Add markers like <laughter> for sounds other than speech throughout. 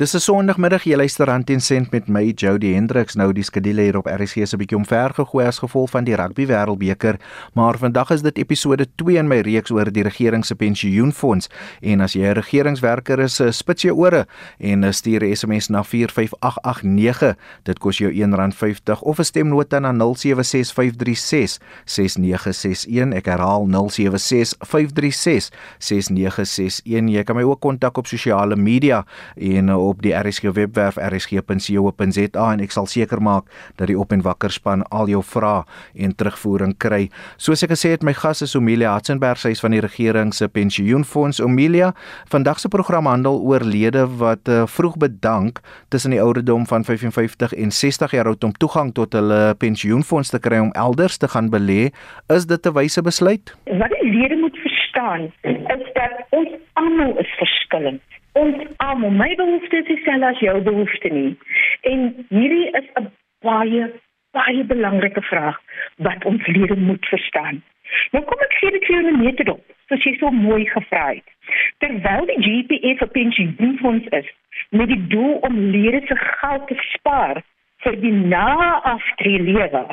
Dis 'n Sondagmiddag jy luister aan Ten Cent met my Jody Hendriks nou die skedule hier op RC se bietjie omver gegooi as gevolg van die rugby wêreldbeker maar vandag is dit episode 2 in my reeks oor die regering se pensioenfonds. En as jy 'n regeringswerker is eh, spits jou ore en eh, stuur SMS na 45889 dit kos jou R1.50 of 'n stemnota na 0765366961 ek herhaal 0765366961 jy kan my ook kontak op sosiale media en eh, op die RSG webwerf rsg.co.za en ek sal seker maak dat die op en wakker span al jou vrae en terugvoering kry. Soos ek gesê het, my gas is Omelia Hatzenberg, sy is van die regering se pensioenfonds. Omelia, vandag se program handel oor lede wat uh, vroeg bedank tussen die ouderdom van 55 en 60 jaar oud om toegang tot hulle pensioenfonds te kry om elders te gaan belê. Is dit 'n wyse besluit? Wat die lede moet verstaan, is dat ons almal is verskillend ons almal my behoeftes is dieselfde as jou behoeftes nie. En hierdie is 'n baie baie belangrike vraag wat ons lede moet verstaan. Nou kom ek gee dit vir julle net op, soos jy so mooi gevra het. Terwyl die GPF 'n pensioenfonds is met die doel om lede se geld te spaar vir die na-aftrede lewe,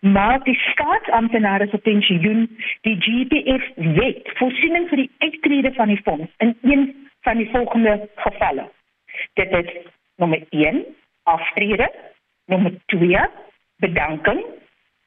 maar die staatsamptenare se pensioen, die GPF wet voorsiening vir die uittrede van die fonds in een van die volgende gevalle. Dit is nommer 1 aftrede, nommer 2 bedanking,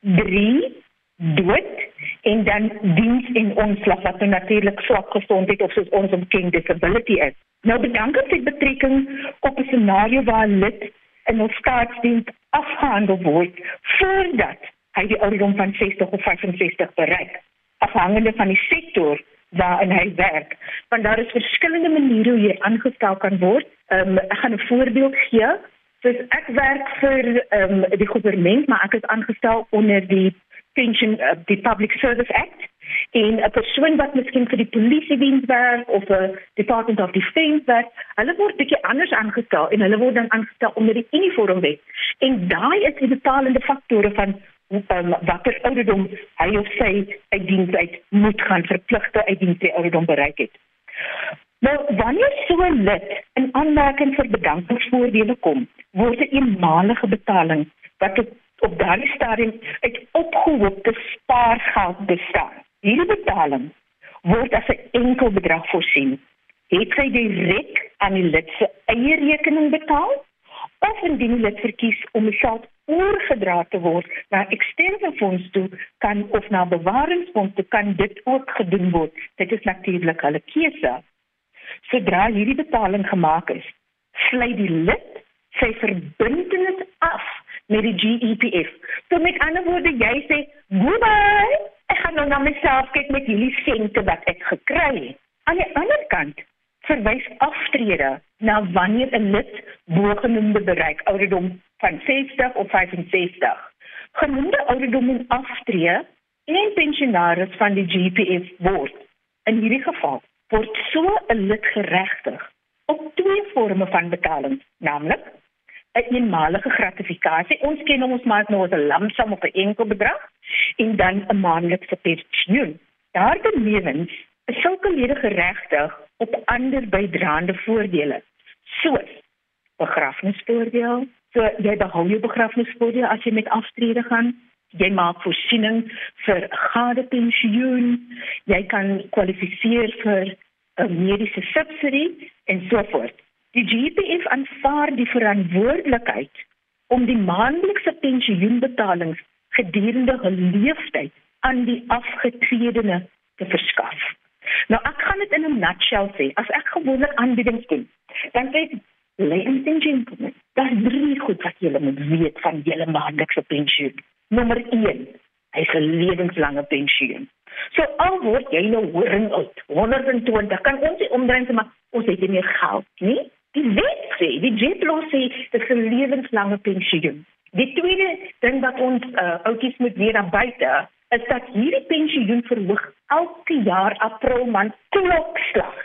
3 dood en dan diens en ontslag wat nou natuurlik swak gesondheid of soos ons omken disability is. Nou bedanking het betrekking op 'n scenario waar lid in 'n staatsdiens afgehandel word voordat hy die ouderdom van 60 of 65 bereik afhangende van die sektor waarin hy werk. Want daar is verskillende maniere hoe jy aangestel kan word. Um, ek gaan 'n voorbeeld gee. Dus ek werk vir um, die regering, maar ek is aangestel onder die pension uh, die Public Service Act en 'n persoon wat miskien vir die polisie diens werk of 'n Department of Defence werk, hulle word bietjie anders aangestel en hulle word dan aangestel onder die uniformwet. En daai is die betalende faktore van um, watter ouderdom hy of sy uit diens uit moet gaan verpligte uit diens die ouderdom bereik het. Nou wanneer so 'n lid in aanmerking vir bedankingsvoordele kom, word 'n eenmalige betaling wat op, op daardie stadium uit opgehoopte spaargeld bestaan. Hierdie betaling word as 'n enkel bedrag voorsien. Het sy direk aan die lid se eie rekening betaal of indien die lid verkies om die geld oorgedra te word na eksterne fonds toe kan of na bewaringsfonds toe kan dit ook gedoen word. Dit is natuurlik hulle keuse. Sodra hierdie betaling gemaak is, sluit die lid sy verbintenis af met die GEPF. So met ander woorde, jy sê, "Goeie, ek gaan nou na myself kyk met hierdie sente wat ek gekry het." Aan die ander kant verwys aftrede na wanneer 'n lid bogenoemde bereik ouderdom van 60 of 65. Genoemde ouderdom en aftrede en pensionaris van die GPF word in hierdie geval word so 'n lid geregtig op twee forme van betaling, naamlik 'n eenmalige gratifikasie. Ons ken ons maar nou as 'n lamsom op 'n enkel bedrag en dan 'n maandelikse pensioen. Daarbenewens is sulke lede geregtig op ander bydraende voordele soos begrafnisvoordeel. So jy behou jou begrafnisvoordeel as jy met aftrede gaan. Jy maak voorsiening vir gade pensioen. Jy kan kwalifiseer vir 'n mediese subsidie en so voort. Die GPF aanvaar die verantwoordelikheid om die maandelikse pensioenbetalings gedurende hul leeftyd aan die afgetredene te verskaf. Nou ek gaan dit in 'n nutshell sê. As ek gewoonlik aanbiedings doen, dan sê ladies and gentlemen, daar is drie goed wat julle moet weet van julle maandelikse pensioen. Nommer 1, hy is 'n lewenslange pensioen. So al word jy nou horing uit 120, kan ons nie omdring maar ons het nie meer geld nie. Die wet sê, die wetloos sê dit is 'n lewenslange pensioen. Die tweede ding wat ons uh, oudjies moet weet aan buite is dat hierdie pensioen verhoog elke jaar April maand klokslag.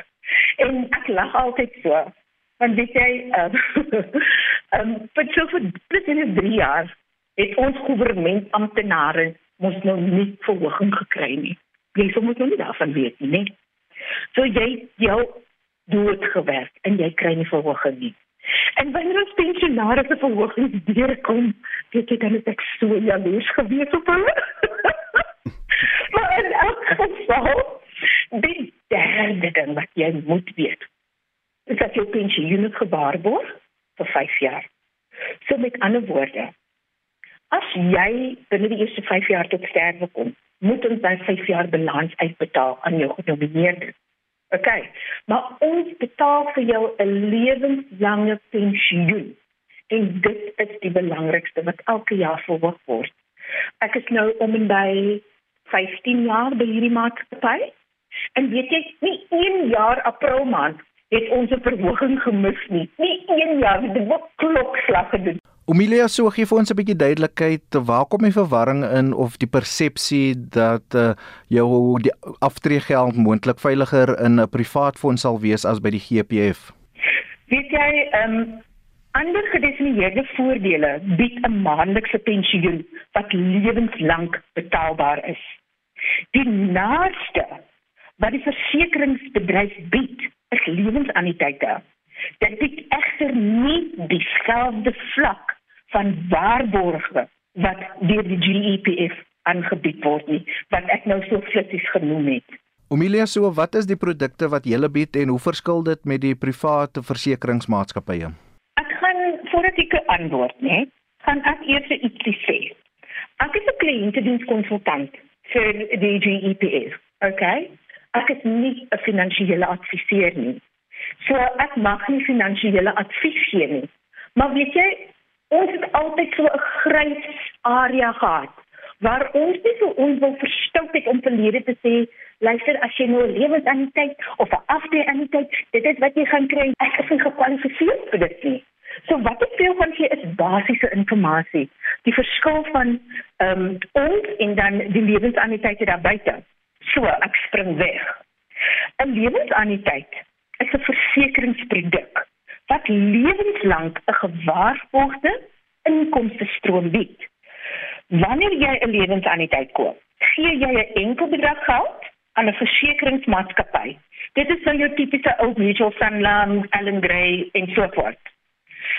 En ek lag altyd so. Want weet jy, ehm um, <laughs> vir so vir plus in 3 jaar het ons regering amptenare mos nou nie verhoging gekry nie. Jy sou moet nou nie daarvan weet nie, nee. So jy jou dood gewerk en jy kry nie verhoging nie. En wanneer ons pensionaars verhogings deurkom, weet jy dan is ek so jaloers gewees op hulle. <laughs> maar in elk geval, die derde ding wat jy moet weet, is dat jou pensioen gewaarborg vir 5 jaar. So met ander woorde, as jy binne die eerste 5 jaar tot sterwe kom, moet ons dan 5 jaar balans uitbetaal aan jou genomineerde. OK. Maar ons betaal vir jou 'n lewenslange pensioen. En dit is die belangrikste wat elke jaar verhoog word. Ek is nou om en by 15 jaar by hierdie maatskappy. En weet jy, nie een jaar April maand het ons 'n verhoging gemis nie. Nie een jaar dit klokslag gedoen. Omilia so gee vir ons 'n bietjie duidelikheid waar kom die verwarring in of die persepsie dat uh, jou die aftreegeld moontlik veiliger in 'n privaat fonds sal wees as by die GPF. Weet jy, ehm um, ander gedefinieerde voordele bied 'n maandelikse pensioen wat lewenslank betaalbaar is. Die naaste wat die versekeringsbedryf bied, is lewensannuïteite. Dit bied egter nie dieselfde vlak van waarborge wat deur die GEPF aangebied word nie wat ek nou so flitsig genoem het. Omilia so wat is die produkte wat julle bied en hoe verskil dit met die private versekeringsmaatskappye? Ek gaan voordat ek antwoord, né, gaan ek eers ietsie sê. Ek is 'n kliëntedienskonsultant vir die GEPF. Okay? Ek is nie 'n finansiële adviseur nie. So ek mag nie finansiële advies gee nie. Maar weet jy, ons het altyd so 'n grys area gehad waar ons nie so ons wil verstout het om verlede te sê luister as jy nou 'n lewensanniteit of 'n afdeanniteit dit is wat jy gaan kry ek is nie gekwalifiseer vir dit nie so wat ek veel van gee is basiese inligting die verskil van ehm um, ons en dan die lewensanniteite daar buite so ek spring weg 'n lewensanniteit is 'n versekeringsproduk wat lewenslank 'n gewaarborgde inkomste stroom bied. Wanneer jy 'n lewensanniteit koop, gee jy 'n enkel bedrag geld aan 'n versekeringsmaatskappy. Dit is nou jou tipiese ou mutual Sanlam, Allen Gray en so voort.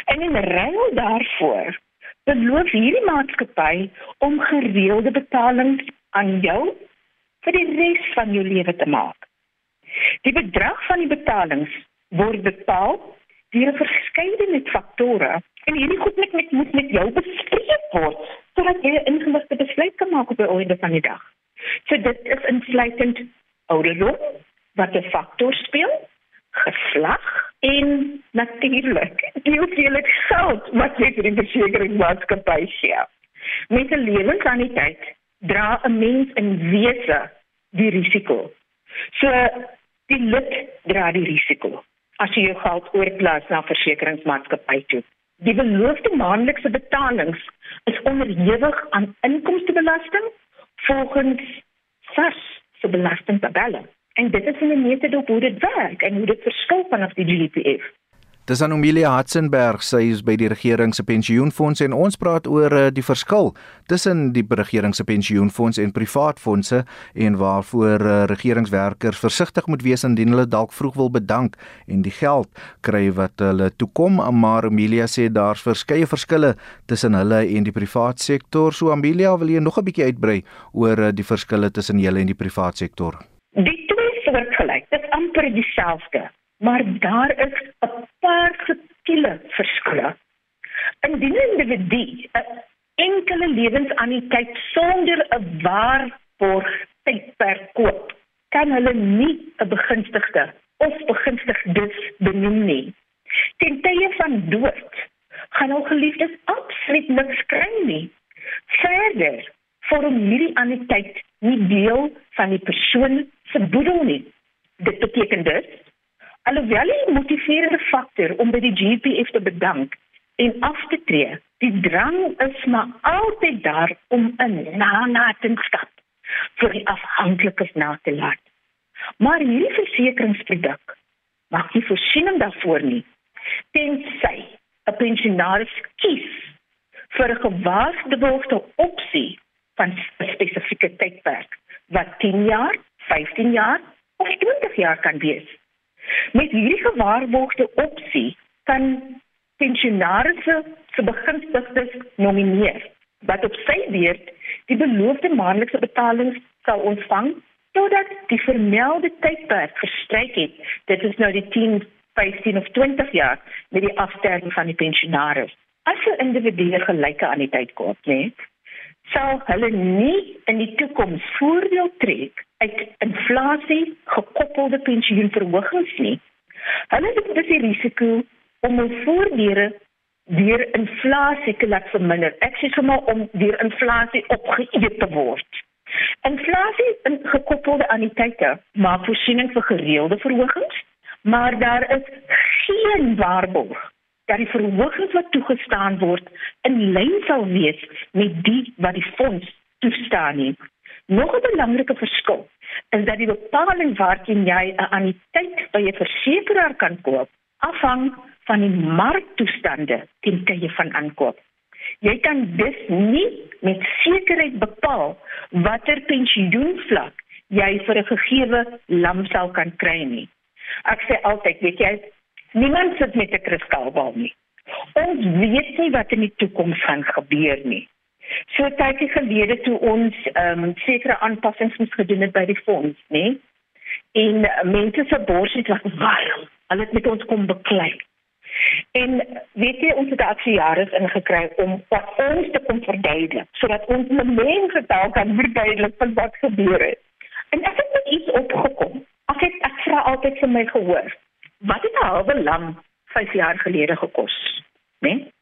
En in ruil daarvoor beloof hierdie maatskappy om gereelde betalings aan jou vir die res van jou lewe te maak. Die bedrag van die betalings word bepaal deur 'n verskeidenheid faktore en hierdie goed moet met moet met jou bespreek word sodat jy 'n ingeligte besluit kan maak op die einde van die dag. So dit is insluitend ouderdom wat 'n faktor speel, geslag en natuurlik die hoeveelheid geld wat jy vir die versekeringsmaatskappy gee. Met 'n lewensanniteit dra 'n mens in wese die risiko. So die lid dra die risiko as jy jou geld oorplaas na versekeringsmaatskappy toe. Die beloofde maandelikse betalings is onderhewig aan inkomstebelasting volgens SARS se belastingtabelle. En dit is 'n metode hoe dit werk en hoe dit verskil vanaf die GPF. Dis aan Amelia Hatzenberg, sy is by die regering se pensioenfonds en ons praat oor uh, die verskil tussen die regering se pensioenfonds en privaat fondse en waarvoor uh, regeringswerkers versigtig moet wees indien hulle dalk vroeg wil bedank en die geld kry wat hulle toekom, maar Amelia sê daar's verskeie verskille tussen hulle en die privaat sektor. So Amelia, wil jy nog 'n bietjie uitbrei oor uh, die verskille tussen julle en die privaat sektor? Die twee soortgelyk, dit is amper dieselfde maar daar is 'n paar subtiele verskille. Indien 'n individu 'n enkele lewensanniteit sonder 'n waarborg tydperk koop, kan hulle nie 'n begunstigde of begunstigdes benoem nie. Ten tye van dood gaan al geliefdes absoluut niks kry nie. Verder vorm hierdie anniteit nie deel van die persoon se boedel nie. Dit beteken dus Alhoewel die motiverende faktor om by die GPF te bedank en af te tree, die drang is maar altyd daar om 'n nalatenskap vir die afhanklikes na te laat. Maar hierdie versekeringsproduk maak nie voorsiening daarvoor nie. Tensy 'n pensionaris kies vir 'n gewaarborgde opsie van 'n spesifieke tydperk wat 10 jaar, 15 jaar of 20 jaar kan wees. Met hierdie gewaarborgde opsie kan pensionaarse se begunstigdes nomineer wat op sy beurt die beloofde maandelikse betalings sal ontvang totdat die vermelde tydperk verstryk het. Dit is nou die 10, 15 of 20 jaar met die afsterwing van die pensionaars. As 'n individu gelyke aan die tyd koop, nee, sal hulle nie in die toekoms voordeel trek uit inflasie gekoppelde pensioenverhogings nie. Hulle het dus die risiko om 'n voordele deur inflasie te laat verminder. Ek sê sommer om deur inflasie opgeëet te word. Inflasie in gekoppelde anniteite maak voorsiening vir gereelde verhogings, maar daar is geen waarborg dat die verhogings wat toegestaan word in lyn sal wees met die wat die fonds toestaan nie. Nog 'n belangrike verskil is dat die bepaling waarteen jy 'n anniteit by 'n versekeraar kan koop, afhang van die marktoestande teen tye van aankoop. Jy kan dus nie met sekerheid bepaal watter pensioenvlak jy vir 'n gegeewe lamsel kan kry nie. Ek sê altyd, weet jy, niemand sit met 'n kristalbal nie. Ons weet nie wat in die toekoms gaan gebeur nie. So tydjie gelede toe ons ehm um, sekere aanpassings moes gedoen het by die fonds, nê? En mense se borsie het warm. Hulle het met ons kom beklei. En weet jy ons het aksiaris ingekry om wat ons te kom verduidelik sodat ons mense dalk kan verduidelik van wat gebeur het. En ek het net iets opgekom. Ek het ek vra altyd vir my gehoor. Wat het 'n halwe lam 5 jaar gelede gekos? Né? Nee?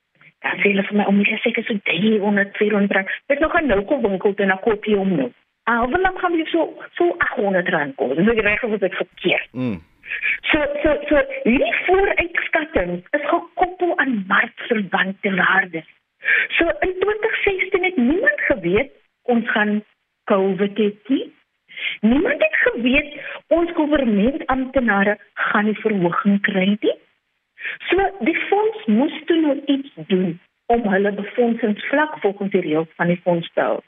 Daar sê hulle vir my om jy seker so 300 400. Dit nog 'n nou winkel te na koop hier om nou. 'n Halwe lam gaan jy so so 800 rand kos. Dis reg of dit verkeerd. Mm. So so so hierdie vooruitskatting is gekoppel aan markverwante waardes. So in 2016 het niemand geweet ons gaan COVID hê nie. Niemand het geweet ons regeringsamptenare gaan 'n verhoging kry nie. So die fonds moes toe nou iets doen om hulle befondsingsvlak volgens die reëls van die fonds te hou.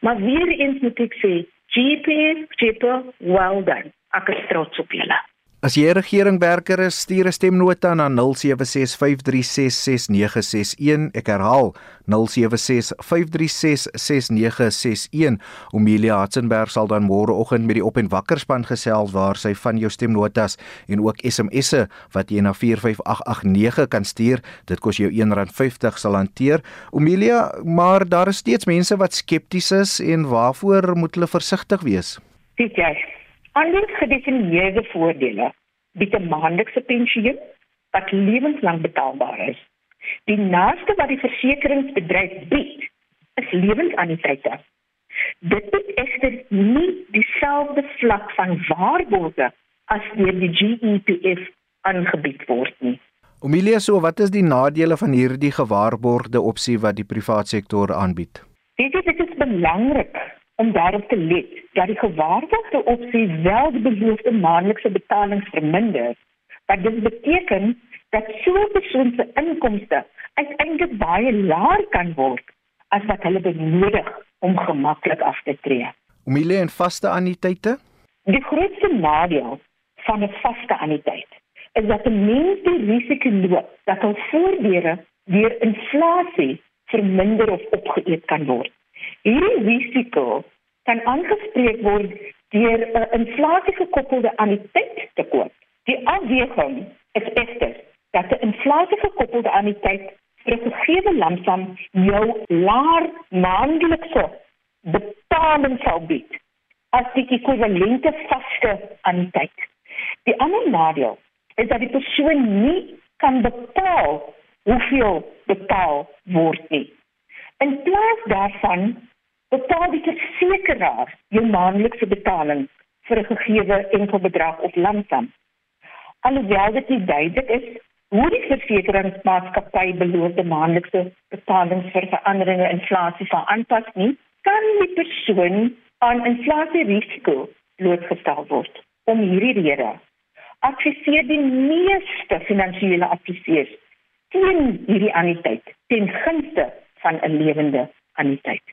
Maar weer eens moet ek sê, GP, GP, well done. Ek is trots op julle. As jy 'n regeringwerker is, stuur 'n stemnota na 0765366961. Ek herhaal 0765366961. Omelia Hatzenberg sal dan môreoggend met die op en wakker span gesels waar sy van jou stemnotas en ook SMS'e wat jy na 45889 kan stuur. Dit kos jou R1.50 sal hanteer. Omelia, maar daar is steeds mense wat skepties is en waarvoor moet hulle versigtig wees? Dit jy Anders gedefinieerde voordele bied 'n maandelikse pensioen wat lewenslang betaalbaar is. Die naaste wat die versekeringsbedryf bied, is lewensanniteite. Dit is egter nie dieselfde vlak van waarborge as deur die GEPF aangebied word nie. Omilia, so wat is die nadele van hierdie gewaarborgde opsie wat die private sektor aanbied? Dit is dit is belangrik om daarop te let dat die gewaarborgde opsie wel die beloofde maandelikse betalings verminder. Wat dit beteken dat so 'n persoon se inkomste uiteindelik baie laer kan word as wat hulle benodig om gemaklik af te tree. Omilie en vaste anniteite? Die grootste nadeel van 'n vaste anniteit is dat 'n mens die risiko loop dat al voordele deur inflasie verminder of opgeëet kan word. Hierdie risiko kan aangespreek word deur 'n inflasiegekoppelde anniteit te koop. Die afweging is egter dat 'n inflasiegekoppelde anniteit vir 'n gegeewe lamsam jou laer maandelikse betaling sal bied as die ekwivalente vaste anniteit. Die ander nadeel is dat die persoon nie kan bepaal hoeveel betaal word nie. In plaas daarvan betaal die versekeraar jou maandelikse betaling vir 'n gegeewe enkel bedrag of langsam. Alhoewel dit duidelik is hoe die versekeringsmaatskappy beloofde maandelikse betalings vir veranderinge in inflasie sal aanpas nie, kan die persoon aan inflasierisiko blootgestel word. Om hierdie rede adviseer die meeste finansiële adviseurs teen hierdie anniteit ten gunste van 'n lewende anniteit.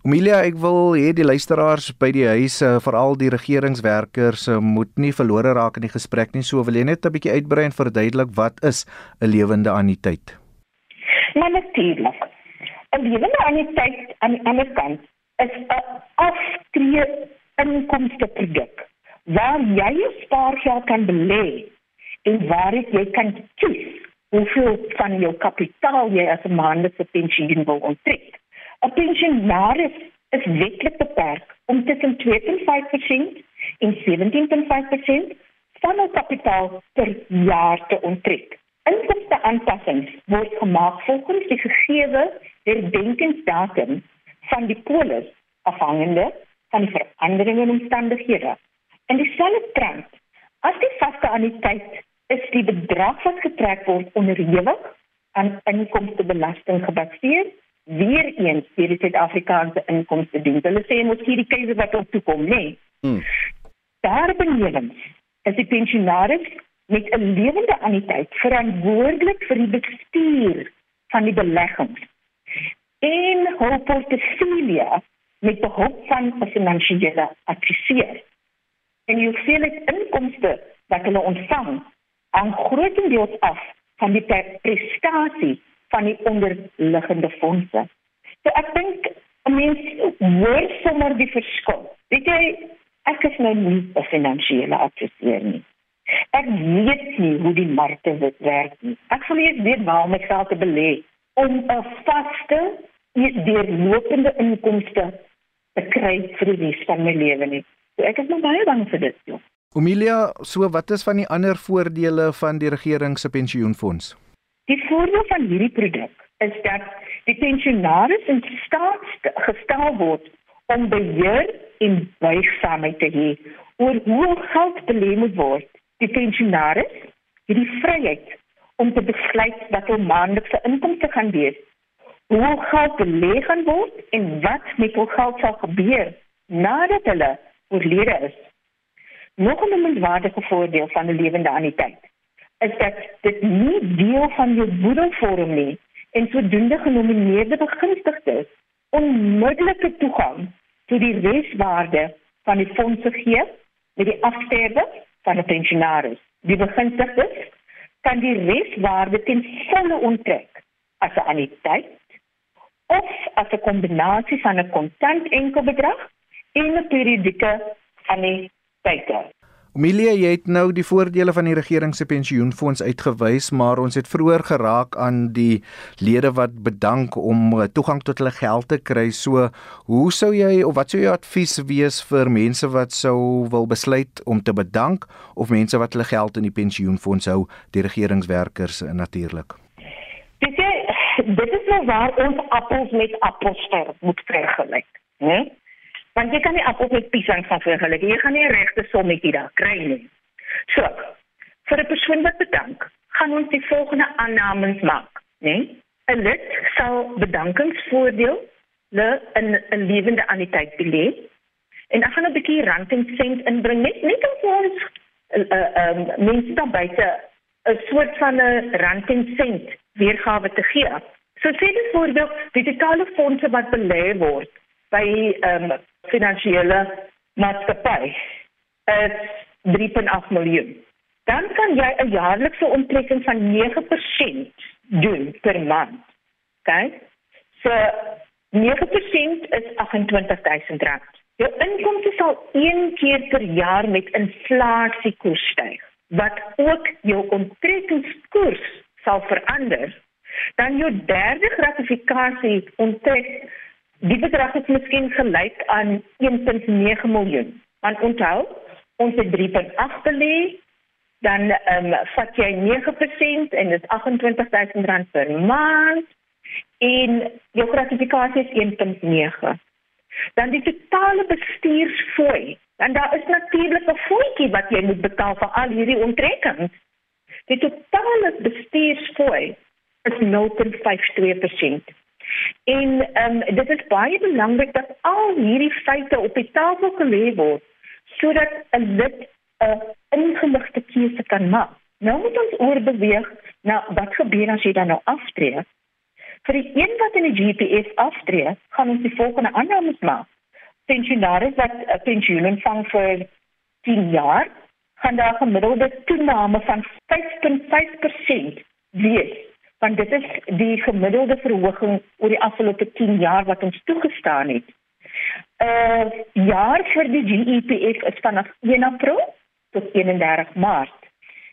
Amelia, ek wil hê die luisteraars by die huise, veral die regeringswerkers, moet nie verlore raak in die gesprek nie. So wil jy net 'n bietjie uitbrei en verduidelik wat is 'n lewende anniteit? Maar natuurlik, 'n lewende anniteit aan die ander kant is 'n aftree inkomste produk waar jy jou spaargeld kan belê en waar jy kan kies hoeveel van jou kapitaal jy as 'n maandelikse pensioen wil onttrek. 'n Pensionaris is wetlik beperk om tussen 2.5% en 17.5% van hul kapitaal per jaar te onttrek. Inkomste aanpassings word gemaak volgens die gegeewe herdenkingsdatum van die polis afhangende van die veranderinge in omstandighede. En dieselfde trend as die vaste anniteit is die bedrag wat getrek word onderhewig aan inkomstebelasting gebaseer weer eens deur die Suid-Afrikaanse inkomste diens. Hulle sê mos hierdie keuse wat op toe kom, nee. Hmm. Daarbenewens is die pensionaris met 'n lewende anniteit verantwoordelik vir die bestuur van die beleggings en hul portefeulje met behulp van 'n finansiële adviseur. En sien dit inkomste wat hulle ontvang aan grootendeels af van die prestasie van die onderliggende fondse. So ek dink 'n mens hoor sommer die verskil. Weet jy, ek is nou nie 'n finansiële adviseur nie. Ek weet nie hoe die markte werk nie. Ek sal nie weet waar om my geld te belê om 'n vaste deurlopende inkomste te kry vir die res van my lewe nie. So ek is maar baie bang vir dit. Jo. Amelia, so wat is van die ander voordele van die regering se pensioenfonds? Die voordeel van hierdie produk is dat die pensionaris in staat gestel word om beheer en buigsaamheid te hê oor hoe geld belê moet word. Die pensionaris het die vryheid om te besluit wat hul maandelikse inkomste gaan wees hoe geld belê gaan word en wat met hul geld sal gebeur nadat hulle oorlede is. Nog 'n minderwaardige voordeel van 'n lewende anniteit is dat dit nie deel van jou boedel vorm nie en sodoende genomineerde begunstigdes onmiddellike toegang tot die reswaarde van die fondse gee met die afsterwe van 'n pensionaris. Die begunstigdes kan die reswaarde ten volle onttrek as 'n anniteit of as 'n kombinasie van 'n kontant enkelbedrag en 'n periodieke anniteit. Amelia, jy het nou die voordele van die regering se pensioenfonds uitgewys, maar ons het vroeër geraak aan die lede wat bedank om eh, toegang tot hulle geld te kry. So, hoe sou jy of wat sou jou advies wees vir mense wat sou wil besluit om te bedank of mense wat hulle geld in die pensioenfonds hou, die regeringswerkers natuurlik? Dis dit is nou waar ons appels met appels moet vergelyk, né? Want jy kan nie appels met piesang gaan vergelyk. Jy gaan nie regte sommetjie daar kry nie. So, vir 'n persoon wat bedank, gaan ons die volgende aannames maak, né? 'n Lid sal bedankingsvoordeel le in 'n lewende anniteit belê. En dan gaan 'n bietjie rand en sent inbring net net om ons uh uh um, mense dan buite 'n soort van 'n rand en sent weergawe te gee. So sê dit voorbeeld die totale fondse wat belê word by ehm um, finansiële maatskappy is 3.8 miljoen. Dan kan jy 'n jaarlikse onttrekking van 9% doen per maand. OK? So 9% is R28000. Jou inkomste sal een keer per jaar met inflasie koers styg wat ook jou onttrekkingskoers sal verander dan jou derde gratifikasie onttrek die bedrag is miskien gelyk aan 1.9 miljoen. Want onthou ons het 3.8 belê dan ehm um, vat jy 9% en dit is 28000 rand per maand en jou gratifikasie is 1.9 dan die totale bestuursfooi en daar is natuurlik 'n fooitjie wat jy moet betaal vir al hierdie onttrekkings. Die totale bestuursfooi is 0.52%. En ehm um, dit is baie belangrik dat al hierdie feite op die tafel gelê word sodat 'n lid 'n ingeligte keuse kan maak. Nou moet ons oorbeweeg na wat gebeur as jy dan nou aftree. Vir die een wat in die GPS aftree, gaan ons die volgende aannames maak. Pensionaris wat 'n pensioen ontvang vir 10 jaar, gaan daar gemiddelde toename van 5.5% wees want dit is die gemiddelde verhoging oor die afgelope 10 jaar wat ons toegestaan het. Uh jaar vir die GEPF is vanaf 1 April tot 31 Maart.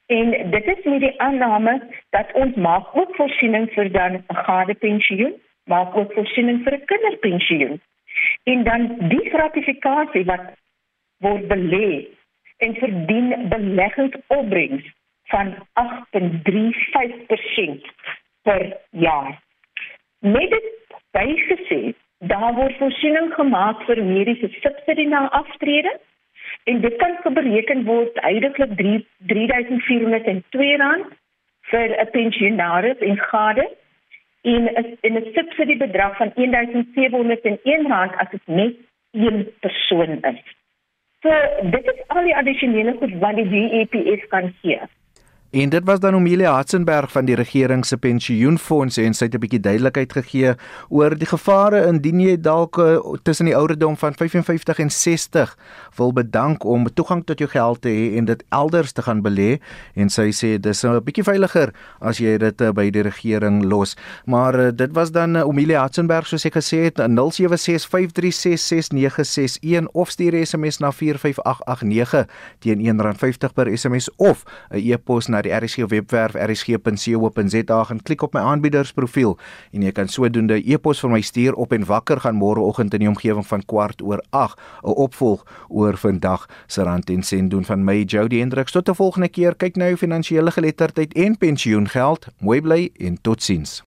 En dit is met die aanname dat ons maak ook voorsiening vir dan 'n gade pensioen, maak ook voorsiening vir 'n kinderpensioen. En dan die gratifikasie wat word belê en verdien beleggingsopbrengs van 8.35% per jaar. Met dit bygesê, daar word voorsiening gemaak vir mediese subsidie na aftrede en dit kan bereken word heidaglik 3402 rand vir 'n pensionaris en gade en 'n 'n subsidiebedrag van 1701 rand as dit net een persoon is. So dit is al die addisionele goed wat die GEPF kan gee. En dit was dan Omelia Hatzenberg van die regering se pensioenfonds en sy het 'n bietjie duidelikheid gegee oor die gevare indien jy dalk uh, tussen die ouderdom van 55 en 60 wil bedank om toegang tot jou geld te hê en dit elders te gaan belê en sy sê dis 'n bietjie veiliger as jy dit uh, by die regering los. Maar uh, dit was dan uh, Omelia Hatzenberg soos ek gesê het 0765366961 of stuur SMS na 45889 teen R1.50 per SMS of 'n e-pos na die RSG webwerf rsg.co.za gaan klik op my aanbiedersprofiel en jy kan sodoende e-pos vir my stuur op en wakker gaan môreoggend in die omgewing van kwart oor 8 'n opvolg oor vandag se rand en sent doen van my Jody Hendriks tot 'n volgende keer. Kyk nou finansiële geletterdheid en pensioengeld. Mooi bly en totsiens